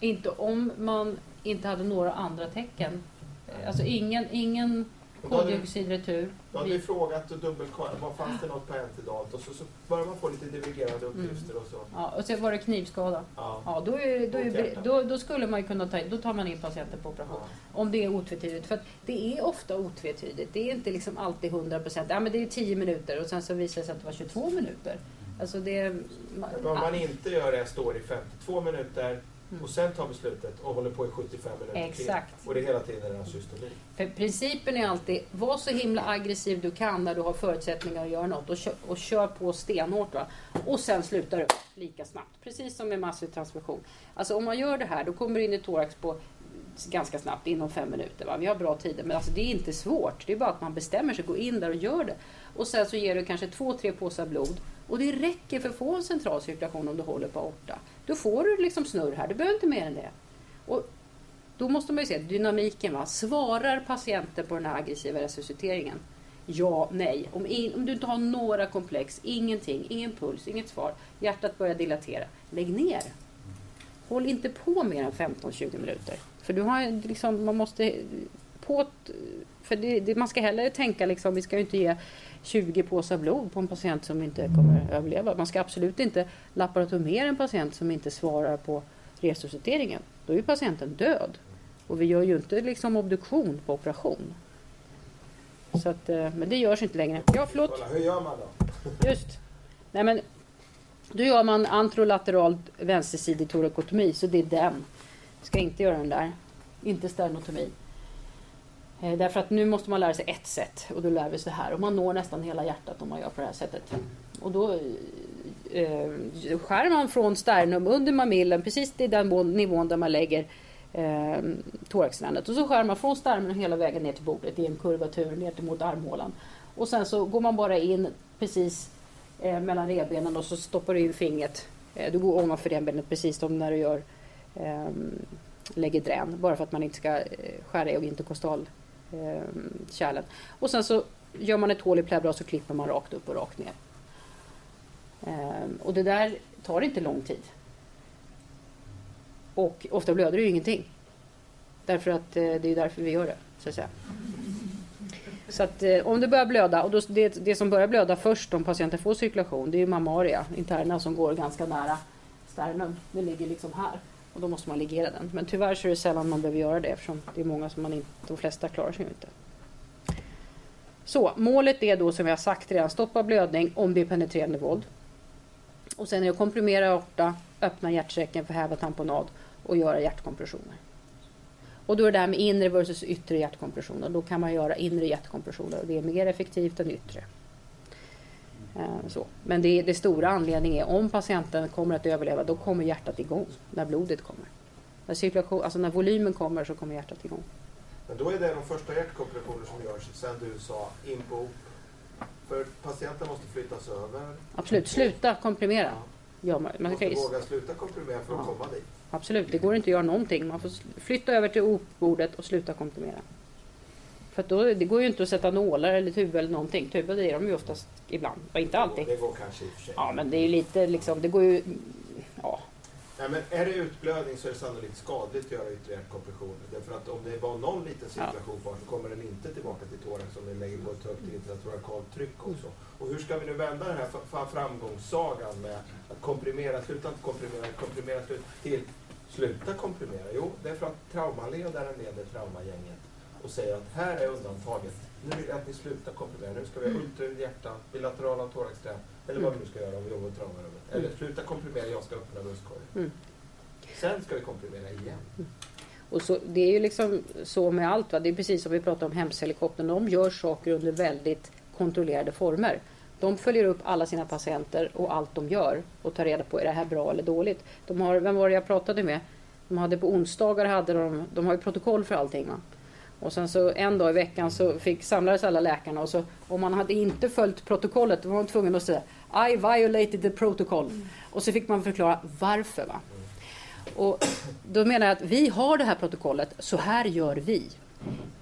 S5: Inte om man inte hade några andra tecken. Alltså ingen, ingen koldioxidretur.
S2: då hade vi frågat och dubbelkollat, vad fanns det något på Entidalt? Och så, så börjar man få lite divergerande uppgifter och så.
S5: Ja, och så var det knivskada.
S2: Ja.
S5: Ja, då, är, då, är, då, då skulle man ju kunna ta då tar man in patienten på operation.
S2: Ja.
S5: Om det är otvetydigt. För att det är ofta otvetydigt. Det är inte liksom alltid 100 procent. Ja, men det är 10 minuter och sen så visar det sig att det var 22 minuter. Alltså det... Man,
S2: om man inte gör det, står i 52 minuter
S5: Mm.
S2: och sen tar beslutet och håller på i 75 minuter
S5: Exakt.
S2: till. Och det är hela tiden en systoli.
S5: För principen är alltid, var så himla aggressiv du kan när du har förutsättningar att göra något och kör, och kör på stenhårt. Va? Och sen slutar du lika snabbt. Precis som med massiv transfusion. Alltså om man gör det här, då kommer du in i thorax på ganska snabbt, inom fem minuter. Va? Vi har bra tider, men alltså det är inte svårt. Det är bara att man bestämmer sig, gå in där och gör det. Och sen så ger du kanske två, tre påsar blod. Och det räcker för att få en central cirkulation om du håller på aorta. Då får du liksom snurr här, du behöver inte mer än det. Och då måste man ju se dynamiken. Va? Svarar patienten på den här aggressiva resusciteringen? Ja, nej. Om, in, om du inte har några komplex, ingenting, ingen puls, inget svar, hjärtat börjar dilatera, lägg ner. Håll inte på mer än 15-20 minuter. För du har liksom, man måste på för det, det, man ska heller tänka liksom, vi ska ju inte ge 20 påsar blod på en patient som inte kommer att överleva. Man ska absolut inte laparotomera en patient som inte svarar på resusciteringen. Då är ju patienten död. Och vi gör ju inte liksom obduktion på operation. Så att, eh, men det görs inte längre. Ja, förlåt.
S2: Hur gör man då?
S5: Just. Nej, men då gör man antrolateralt vänstersidig torakotomi, så det är den. Ska inte göra den där. Inte sternotomi. Eh, därför att nu måste man lära sig ett sätt och då lär vi sig här. Och man når nästan hela hjärtat om man gör på det här sättet. Och då eh, skär man från sternum under mamillen, precis i den nivån där man lägger eh, thoraxvändet. Och så skär man från sternum hela vägen ner till bordet i en kurvatur ner till mot armhålan. Och sen så går man bara in precis eh, mellan revbenen och så stoppar du in fingret. Eh, du går ovanför revbenet precis som när du gör eh, lägger drän. Bara för att man inte ska eh, skära i och interkostal eh, kärlen. Och sen så gör man ett hål i pleura och så klipper man rakt upp och rakt ner. Eh, och det där tar inte lång tid. Och ofta blöder det ju ingenting. Därför att eh, det är därför vi gör det. Så att säga. Så att eh, om det börjar blöda, och då, det, det som börjar blöda först om patienten får cirkulation, det är ju mammaria, interna som går ganska nära sternum. Den ligger liksom här. Och då måste man ligera den. Men tyvärr så är det sällan man behöver göra det eftersom det är många som man inte, de flesta klarar sig ju inte. Så målet är då som vi har sagt redan, stoppa blödning om det är penetrerande våld. Och sen är det att komprimera aorta, öppna hjärtsäcken för häva tamponad och göra hjärtkompressioner. Och då är det där med inre versus yttre hjärtkompressioner. Då kan man göra inre hjärtkompressioner och det är mer effektivt än yttre. Eh, Så. Men det, det stora anledningen är om patienten kommer att överleva, då kommer hjärtat igång när blodet kommer. När, cirkulation, alltså när volymen kommer så kommer hjärtat igång.
S2: Men då är det de första hjärtkompressioner som görs sen du sa in på op. För patienten måste flyttas över.
S5: Absolut, sluta komprimera. Ja, man, man
S2: måste våga sluta komprimera för att
S5: Ja.
S2: komma dit.
S5: absolut, det går inte att göra någonting. Man får flytta över till op-bordet och sluta komprimera. För då, det går ju inte att sätta nålar eller tuber eller någonting. Tuber det är de ju oftast ibland, och inte alltid.
S2: Det går kanske i och för sig.
S5: Ja, men det är ju lite liksom, det går ju... Ja,
S2: Nej, men är det utblödning så är det sannolikt skadligt att göra yttre hjärtkompressioner. Därför att om det var någon liten cirkulation kvar så kommer den inte tillbaka till thorax om den lägger på ett högt intratoracalt tryck också. Och hur ska vi nu vända den här framgångssagan med att komprimera, sluta inte komprimera, komprimera, sluta, till Sluta komprimera. Jo, det är för att traumaledaren leder traumagänget och säger att här är undantaget. Nu vill jag att ni slutar komprimera. Nu ska vi ha ultraljud i hjärta, bilaterala thoraxträn eller vad vi nu ska göra om vi jobbar i traumarummet. Eller sluta komprimera, jag ska öppna bröstkorgen.
S5: Mm.
S2: Sen ska vi komprimera igen.
S5: Och så, det är ju liksom så med allt. Va? Det är precis som vi pratade om hemshelikoptern. De gör saker under väldigt kontrollerade former. De följer upp alla sina patienter och allt de gör och tar reda på är det här bra eller dåligt. De har, vem var det jag pratade med? De hade på onsdagar hade de, de har ju protokoll för allting. Va? Och sen så en dag i veckan så fick, samlades alla läkarna och så om man hade inte följt protokollet då var man tvungen att säga I violated the protocol. Och så fick man förklara varför. Va? Och då menar jag att vi har det här protokollet, så här gör vi.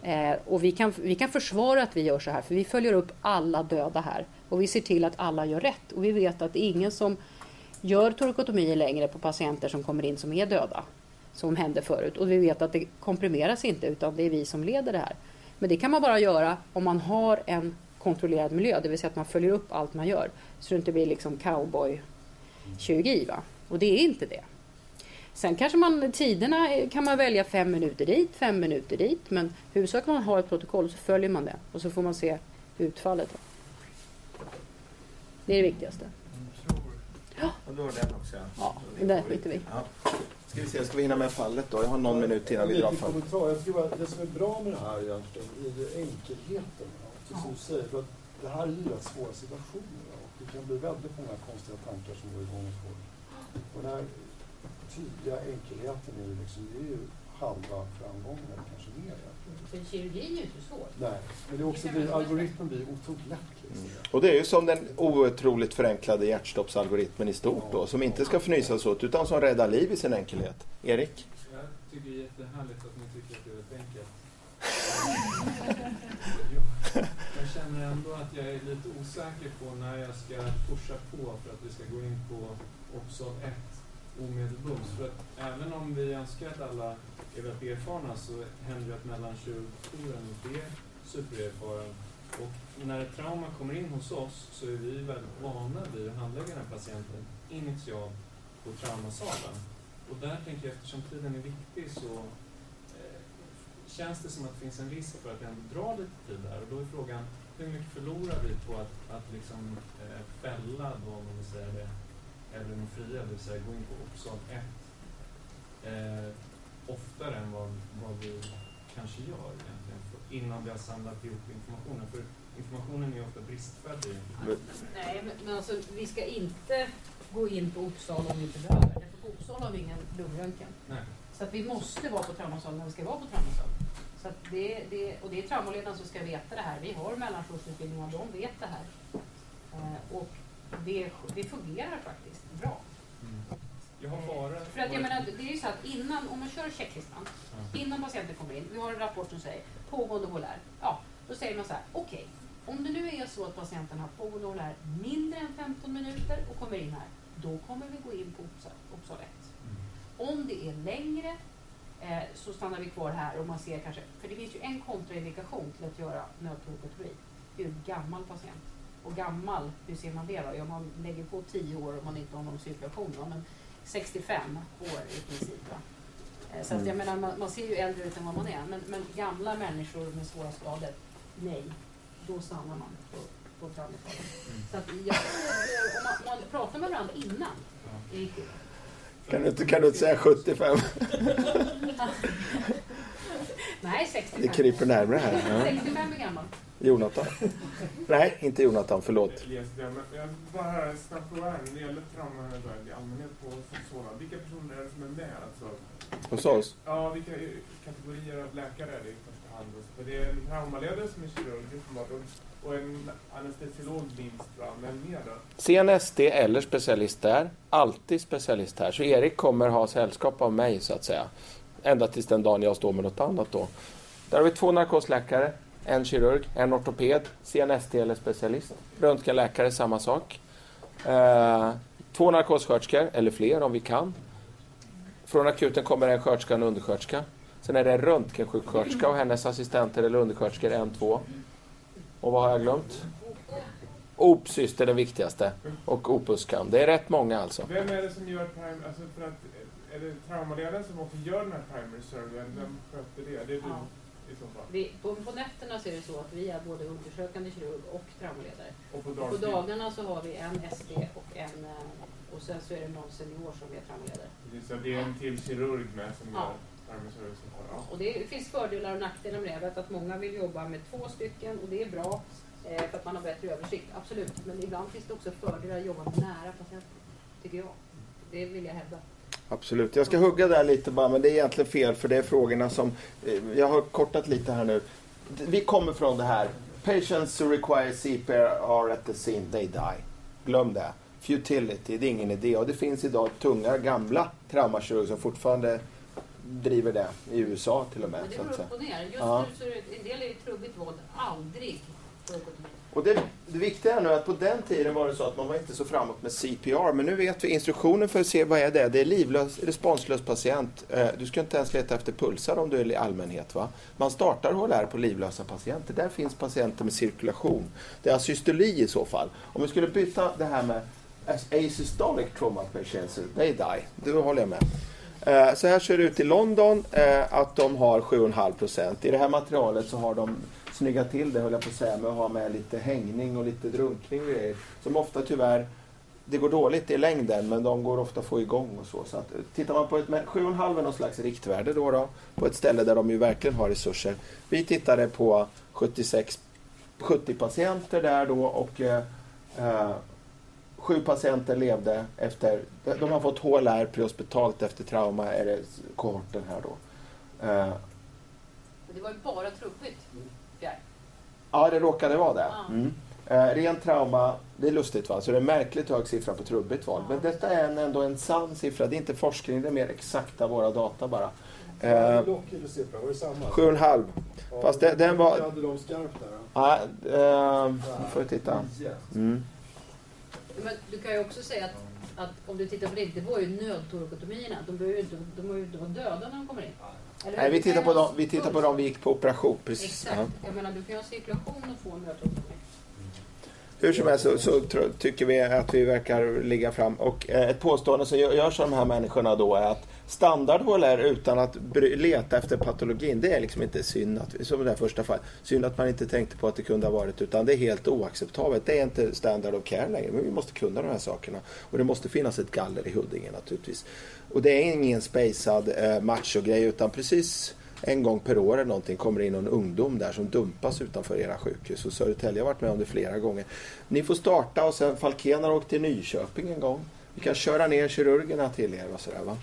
S5: Eh, och vi kan, vi kan försvara att vi gör så här, för vi följer upp alla döda här. Och vi ser till att alla gör rätt. Och vi vet att det är ingen som gör torakotomier längre på patienter som kommer in som är döda. Som hände förut. Och vi vet att det komprimeras inte, utan det är vi som leder det här. Men det kan man bara göra om man har en kontrollerad miljö, det vill säga att man följer upp allt man gör. Så det inte blir liksom cowboy-kirurgi. Va? Och det är inte det. Sen kanske man, tiderna eh, kan man välja fem minuter dit, fem minuter dit. Men huvudsaken man har ett protokoll så följer man det. Och så får man se utfallet. Det är det viktigaste.
S2: Och då den också.
S5: Ja, där skiter vi.
S2: Ska vi se, ska vi hinna med fallet då? Jag har någon minut innan vi drar fallet.
S6: kommentar. Jag bara, det som är bra med det här egentligen är ju enkelheten. ja. Som du säger, för att det här är ju rätt svåra situationer. ja. Och det kan bli väldigt många konstiga tankar som går igång hos folk. Och den här tydliga enkelheten är ju liksom, det är ju halva framgången, eller kanske mer.
S5: För kirurgin är ju inte svår.
S6: Nej, men det är också, det, algoritmen blir otroligt lätt. Liksom.
S2: Och det är ju som den otroligt förenklade hjärtstoppsalgoritmen i stort då, som inte ska fnysas åt utan som räddar liv i sin enkelhet. Erik?
S4: Jag tycker det är jättehärligt att ni tycker att det är rätt enkelt. Jag känner ändå att jag är lite osäker på när jag ska pusha på för att vi ska gå in på Opsal 1 omedelbums. För att även om vi önskar att alla är väldigt erfarna så händer det att mellankirurgkåren inte är supererfaren. Och när ett trauma kommer in hos oss så är vi väldigt vana vid att handlägga den här patienten initialt på traumasalen. Och där tänker jag, eftersom tiden är viktig så eh, känns det som att det finns en risk för att det ändå drar lite tid där. Och då är frågan, hur mycket förlorar vi på att, att liksom, eh, fälla då, om man det, säga det, euronofria, det vill säga gå in på Opsal 1 eh, oftare än vad, vad vi kanske gör egentligen, för, innan vi har samlat ihop informationen. För informationen är ju ofta bristfällig.
S5: Nej, men, men alltså, vi ska inte gå in på Uppsala om vi inte behöver. Därför på Uppsala har vi ingen lungröntgen.
S4: Nej.
S5: Så att vi måste vara på traumasalen när vi ska vara på traumasalen. Så att det, det, och det är traumaledaren som ska veta det här. Vi har mellankursutbildning och de vet det här. Eh, och det, det fungerar faktiskt bra.
S4: Har bara...
S5: För att jag menar, det är ju så att innan, om man kör checklistan, innan patienten kommer in, vi har en rapport som säger pågående holär. Ja, då säger man så här, okej, om det nu är så att patienten har pågående holär mindre än 15 minuter och kommer in här, då kommer vi gå in på Uppsala, Uppsala 1. Om det är längre eh, så stannar vi kvar här och man ser kanske, för det finns ju en kontraindikation till att göra nödtorkotomi. Det är ju en gammal patient. Och gammal, hur ser man det då? Ja, man lägger på 10 år om man inte har någon cirkulation. Va? Men 65 år i princip. Va? Eh, Så att jag menar, man, man ser ju äldre ut än vad man är. Men, men gamla människor med svåra skador, nej. Då stannar man på, på traumatalen. Så att jag, om, man, man pratar med varandra innan, det är kul.
S2: Kan du kan du inte säga 75?
S5: Nej, 65.
S2: Det kryper närmare här. Ja.
S5: 65 är gammal.
S2: Jonathan? Nej, inte Jonathan, förlåt.
S10: Jag bara här snabbt fråga här, när det gäller trauma i allmänhet på Solna, vilka personer är det som är med? Alltså,
S2: Hos oss?
S10: ja, vilka kategorier av läkare är det i första hand? För det är en traumaledare som är kirurg uppenbart och- och en anestesiolog minst, va? men mer då?
S2: CNSD eller specialist där. Alltid specialist här. Så Erik kommer ha sällskap av mig så att säga. Ända tills den dagen jag står med något annat då. Där har vi två narkosläkare, en kirurg, en ortoped, CNSD eller specialist. Röntgenläkare, samma sak. Eh, två narkossköterskor, eller fler om vi kan. Från akuten kommer en sköterska och en undersköterska. Sen är det en röntgensjuksköterska och hennes assistenter eller undersköterskor, en, två. Och vad har jag glömt? OP-syster den viktigaste. Och opus kan. Det är rätt många alltså.
S10: Vem är det som gör prime, alltså för att är det traumaledaren som också gör den här primary surveyen? Vem sköter det? Det är du
S5: Ja.
S10: i så fall.
S5: Vi, på, på nätterna så är det så att vi är både undersökande kirurg och traumaledare.
S10: Och på
S5: På
S10: dagtid?
S5: dagarna så har vi en SD och en eh, och sen så är det någon senior som är traumaledare.
S10: Precis, så det är en till kirurg med som
S5: Ja.
S10: gör primary survey. Ja.
S5: Och det finns fördelar och nackdelar med det. Jag vet att många vill jobba med två stycken och det är bra eh, för att man har bättre översikt. Absolut. Men ibland finns det också fördelar att jobba nära patienten. Tycker jag. Det vill jag hävda.
S2: Absolut. Jag ska hugga där lite bara, men det är egentligen fel för det är frågorna som... eh, Jag har kortat lite här nu. Vi kommer från det här. Patients who require CPR are at the scene, they die. Glöm det. Futility, det är ingen idé. Och det finns idag tunga, gamla traumakirurger som fortfarande driver det. I USA till och med.
S5: Men det
S2: säga.
S5: upp och ner. Just
S2: Ja.
S5: nu så är det, en del är trubbigt våld. Aldrig.
S2: Och det, det viktiga är nu att på den tiden var det så att man var inte så framåt med CPR. Men nu vet vi instruktionen för att se vad är det Det är livlös, responslös patient. Eh, du ska inte ens leta efter pulsar om du är i allmänhet. Va? Man startar HLR på livlösa patienter. Där finns patienter med cirkulation. Det är asystoli i så fall. Om vi skulle byta det här med asystolic trauma patients, they die. Det håller jag med. Eh, så här ser det ut i London, eh, att de har 7,5 procent. I det här materialet så har de snyggat till det, höll jag på att säga, med att ha med lite hängning och lite drunkning och grejer. Som ofta tyvärr, det går dåligt i längden, men de går ofta att få igång och så. så att, eh, tittar man på ett, men 7,5 är någon slags riktvärde då, då, på ett ställe där de ju verkligen har resurser. Vi tittade på 76, 70 patienter där då och eh, eh, Sju patienter levde efter, de har fått HLR prehospitalt efter trauma, är det kohorten här då. Eh,
S5: det var ju bara trubbigt.
S2: Ja, det råkade vara det. Mm. Eh, ren trauma, det är lustigt va, så det är en märkligt hög siffra på trubbigt val. Men detta är en, ändå en sann siffra, det är inte forskning, det är mer exakta våra data bara. Eh,
S6: Lockheed för siffra? Var det samma?
S2: 7,5.
S6: Ja,
S2: Fast det- den var-
S6: hade de skarpt där då?
S2: Ja, eh, får vi titta. Mm.
S5: Men du kan ju också säga att, att om du tittar på det, det var ju nödtorakotomierna. De, behöver ju inte, de ju inte vara döda när de kommer in. Eller?
S2: Nej, vi tittar på dem, vi tittar på dem vi gick på operation. Precis.
S5: Exakt.
S2: Ja.
S5: Jag menar, du kan ju ha cirkulation och få en nödtorakotomi.
S2: Hur som helst så, så tycker vi att vi verkar ligga fram. Och eh, ett påstående som gö- görs av de här människorna då är att standard HLR utan att leta efter patologin, det är liksom inte synd att, som det här första fallet, synd att man inte tänkte på att det kunde ha varit, utan det är helt oacceptabelt. Det är inte standard of care längre, men vi måste kunna de här sakerna. Och det måste finnas ett galler i Huddinge naturligtvis. Och det är ingen spejsad eh, machogrej utan precis en gång per år eller någonting kommer in någon ungdom där som dumpas utanför era sjukhus. Och Södertälje har varit med om det flera gånger. Ni får starta och sen Falken har åkt till Nyköping en gång. Vi kan köra ner kirurgerna till er och sådär va.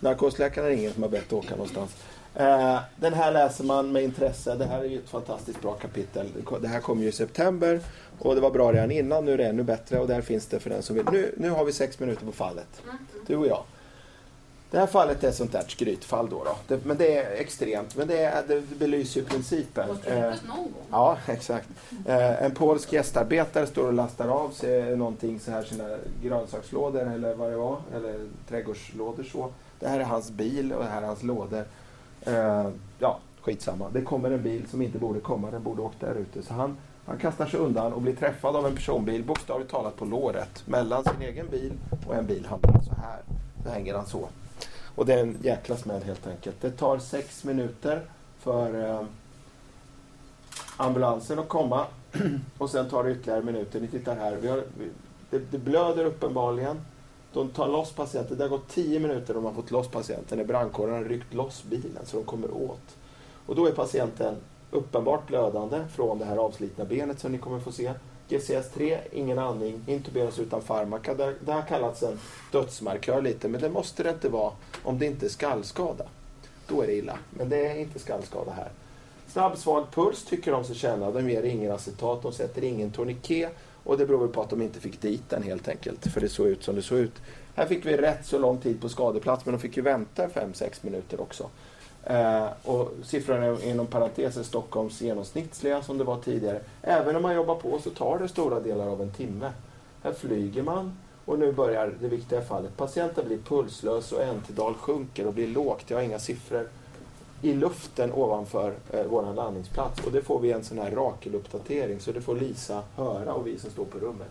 S2: Narkosläkaren är ingen som har bett åka någonstans. Eh, den här läser man med intresse. Det här är ju ett fantastiskt bra kapitel. Det här kom ju i september och det var bra redan innan. Nu är det ännu bättre och där finns det för den som vill. Nu, nu har vi sex minuter på fallet. Du och jag. Det här fallet är ett sånt där skrytfall då. då. Det, men det är extremt. Men det, är, det belyser ju principen. Eh. Ja, exakt. Eh, en polsk gästarbetare står och lastar av sig någonting så här, sina grönsakslådor eller vad det var, eller trädgårdslådor så. Det här är hans bil och det här är hans lådor. Eh, ja, skitsamma. Det kommer en bil som inte borde komma, den borde åkt där ute. Så han, han kastar sig undan och blir träffad av en personbil, bokstavligt talat på låret, mellan sin egen bil och en bil hamnar så här. Då hänger han så. Och det är en jäkla smäll helt enkelt. Det tar sex minuter för eh, ambulansen att komma och sen tar det ytterligare minuter. Ni tittar här. Vi har, vi, det, det blöder uppenbarligen. De tar loss patienten. Det har gått tio minuter de har fått loss patienten när brandkåren har ryckt loss bilen så de kommer åt. Och då är patienten uppenbart blödande från det här avslitna benet som ni kommer få se. GCS3, ingen andning, intuberas utan farmaka. Det, det har kallats en dödsmarkör lite, men det måste det inte vara om det inte är skallskada. Då är det illa, men det är inte skallskada här. Snabb svag puls tycker de sig känna. De ger ingen acetat, de sätter ingen tourniquet och det beror väl på att de inte fick dit den helt enkelt. För det såg ut som det såg ut. Här fick vi rätt så lång tid på skadeplats men de fick ju vänta 5-6 minuter också. Eh, och siffrorna är inom parentes är Stockholms genomsnittliga som det var tidigare. Även om man jobbar på så tar det stora delar av en timme. Här flyger man och nu börjar det viktiga fallet. Patienten blir pulslös och NT-dal sjunker och blir lågt. Jag har inga siffror i luften ovanför eh, vår landningsplats. Och det får vi en sån här Rakel-uppdatering så det får Lisa höra och vi som står på rummet.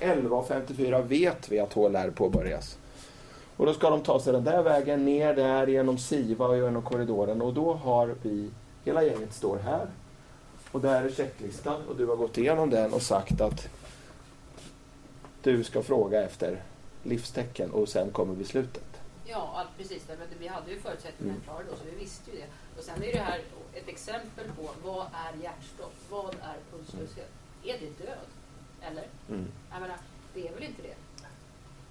S2: 11.54 vet vi att HLR påbörjas. Och då ska de ta sig den där vägen, ner där genom SIVA och genom korridoren. Och då har vi, hela gänget står här. Och där är checklistan och du har gått igenom den och sagt att du ska fråga efter livstecken och sen kommer beslutet.
S5: Ja, allt, precis. Därför att vi hade ju förutsättningarna
S2: Mm.
S5: klara då, så vi visste ju det. Och sen är det här ett exempel på vad är hjärtstopp? Vad är pulslöshet? Är det död? Eller?
S2: Mm.
S5: Jag menar, det är väl inte det?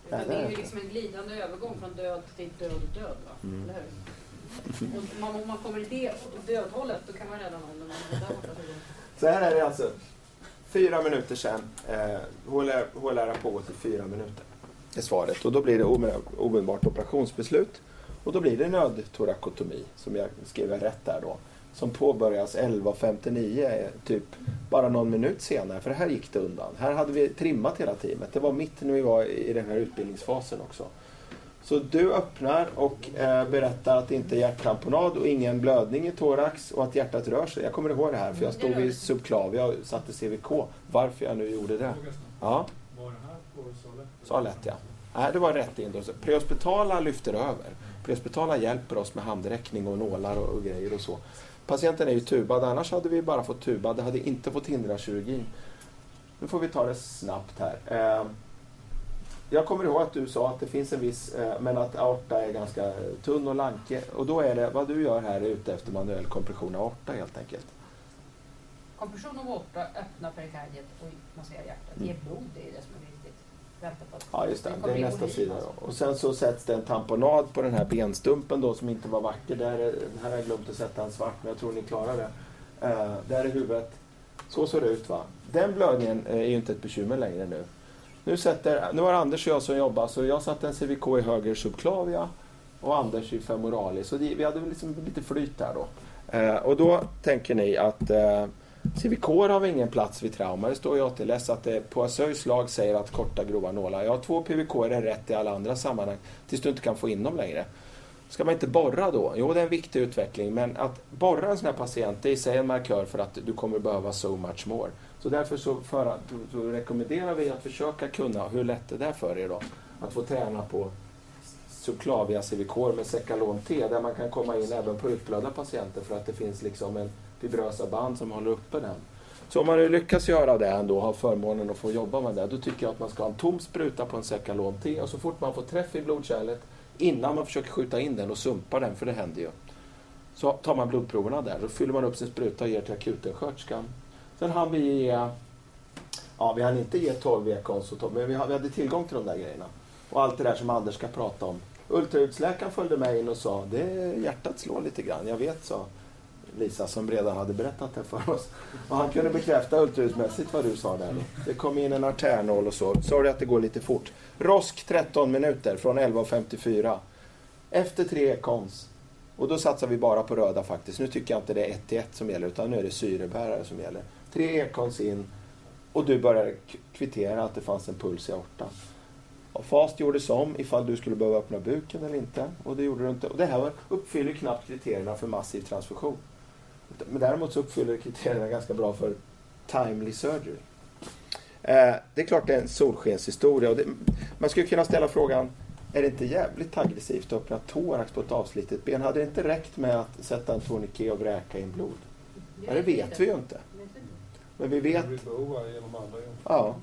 S5: Utan
S2: det är
S5: ju liksom en glidande övergång från död till död död. Va?
S2: Mm.
S5: Eller hur? Och man, om man kommer i det dödhållet då kan man rädda någon. Man är där borta så
S2: här är det alltså. Fyra minuter sen. Eh, HLR har pågått i fyra minuter. Är svaret. Och då blir det ome- omedelbart operationsbeslut. Och då blir det nödtorakotomi, som jag skrev rätt där då. Som påbörjas 11.59, eh, typ bara någon minut senare. För här gick det undan. Här hade vi trimmat hela teamet. Det var mitt när vi var i den här utbildningsfasen också. Så du öppnar och eh, berättar att det inte är hjärttamponad och ingen blödning i thorax och att hjärtat rör sig. Jag kommer ihåg det här för jag stod vid subklavia och satte CVK. Varför jag nu gjorde det. Ja,
S4: Var det här på Sollefteå?
S2: så lätt ja. Nej, det var rätt in då. Så Prehospitala lyfter över. Prehospitala hjälper oss med handräckning och nålar och, och grejer och så. Patienten är ju tubad, annars hade vi bara fått tuba. Det hade inte fått hindra kirurgin. Nu får vi ta det snabbt här. Eh, jag kommer ihåg att du sa att det finns en viss, eh, men att aorta är ganska tunn och lanke. Och då är det, vad du gör här är ute efter manuell kompression av aorta helt enkelt.
S5: Kompression av aorta, öppna perikardiet och massera hjärtat. Ge blod, det är det som är viktigt. Vänta på att
S2: Ja, just det. Det är nästa sida. Då. Och sen så sätts det en tamponad på den här benstumpen då som inte var vacker. Där är, här har jag glömt att sätta en svart, men jag tror ni klarar det. Eh, där är huvudet. Så ser det ut va. Den blödningen eh, är ju inte ett bekymmer längre nu. Nu, sätter, nu har Anders och jag som jobbar, så jag satte en CVK i höger subklavia och Anders i femoralis. Så det, vi hade liksom lite flyt där då. Eh, och då tänker ni att eh, CVK har vi ingen plats vid trauma. Det står i ATLS att det på SÖJs lag säger att korta grova nålar. Ja, två PVK är rätt i alla andra sammanhang tills du inte kan få in dem längre. Ska man inte borra då? Jo, det är en viktig utveckling, men att borra en sån här patient det är i sig en markör för att du kommer behöva so much more. Så därför så, för, så rekommenderar vi att försöka kunna hur lätt är det för er då. Att få träna på subclavia CVK med Secalon T där man kan komma in även på utblödda patienter för att det finns liksom en fibrösa band som håller uppe den. Så om man nu lyckas göra det ändå, och har förmånen att få jobba med det, då tycker jag att man ska ha en tom spruta på en Secalon T och så fort man får träff i blodkärlet innan man försöker skjuta in den och sumpa den, för det händer ju. Så tar man blodproverna där, då fyller man upp sin spruta och ger till akutensköterskan. Sen hann vi ge, ja vi hann inte ge 12 E-kons, men vi hade tillgång till de där grejerna. Och allt det där som Anders ska prata om. Ultraljudsläkaren följde med in och sa, det hjärtat slår lite grann, jag vet, sa Lisa som redan hade berättat det för oss. Och han kunde bekräfta ultraljudsmässigt vad du sa där. Det kom in en artärnål och så. Sorry att det går lite fort. Rosk 13 minuter från 11.54. Efter tre ekons. Och då satsar vi bara på röda faktiskt. Nu tycker jag inte det är 1 till 1 som gäller utan nu är det syrebärare som gäller. Tre ekons in och du börjar kvittera att det fanns en puls i aortan. Och FAST gjordes om ifall du skulle behöva öppna buken eller inte. Och det gjorde du inte. Och det här uppfyller knappt kriterierna för massiv transfusion. Men däremot så uppfyller kriterierna ganska bra för timely surgery. Eh, det är klart det är en solskenshistoria. Och det, man skulle kunna ställa frågan, är det inte jävligt aggressivt att öppna thorax på ett avslitet ben? Hade det inte räckt med att sätta en tourniquet och vräka in blod? Ja, det vet vi ju inte. Men vi vet, ja.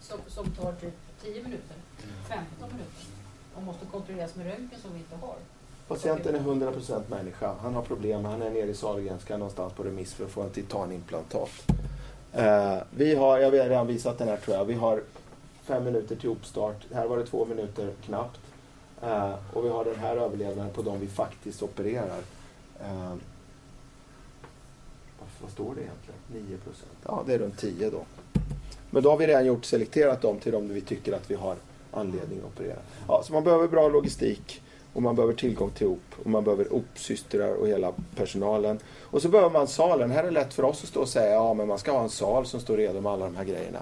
S5: Som, som tar typ 10 minuter, 15 minuter. Och måste kontrolleras med röntgen som vi inte har.
S2: Patienten är 100% människa. Han har problem. Han är nere i Sahlgrenska någonstans på remiss för att få en titanimplantat. Eh, vi har, jag har redan visat den här tror jag. Vi har fem minuter till uppstart. Här var det två minuter knappt. Eh, och vi har den här överlevnaden på de vi faktiskt opererar. Eh, vad, står det egentligen? 9%? Ja, det är runt 10 då. Men då har vi redan gjort selekterat dem till de vi tycker att vi har anledning att operera. Ja, så man behöver bra logistik och man behöver tillgång till OP och man behöver OP-systrar och hela personalen. Och så behöver man salen. Här är det lätt för oss att stå och säga ja men man ska ha en sal som står redo med alla de här grejerna.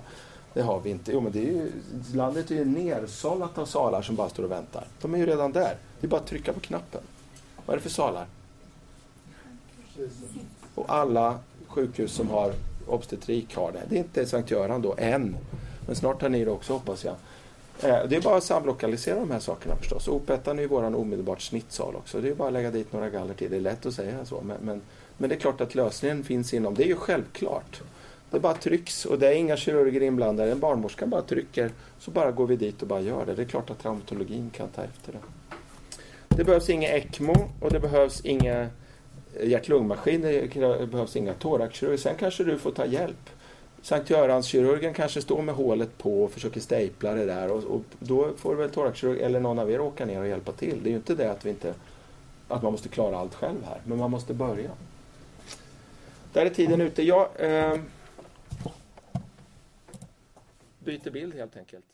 S2: Det har vi inte. Jo men det är ju, landet är ju nersållat av salar som bara står och väntar. De är ju redan där. Det är bara att trycka på knappen. Vad är det för salar? Och alla sjukhus som har obstetrik har det. Det är inte Sankt Göran då, än. Men snart har ni det också hoppas jag. Eh, det är bara att samlokalisera de här sakerna förstås. Opettan är ju våran omedelbart snittsal också. Det är bara att lägga dit några galler till. Det är lätt att säga så. Men, men, men det är klart att lösningen finns inom. Det är ju självklart. Det bara trycks och det är inga kirurger inblandade. En barnmorska bara trycker så bara går vi dit och bara gör det. Det är klart att traumatologin kan ta efter det. Det behövs inga ECMO och det behövs inga eh, hjärt-lungmaskiner. Det behövs inga thoraxkirurger. Sen kanske du får ta hjälp. Sankt Göranskirurgen kanske står med hålet på och försöker stapla det där och, och då får väl thoraxkirurg eller någon av er åka ner och hjälpa till. Det är ju inte det att vi inte att man måste klara allt själv här, men man måste börja. Där är tiden ute. Jag eh, byter bild helt enkelt.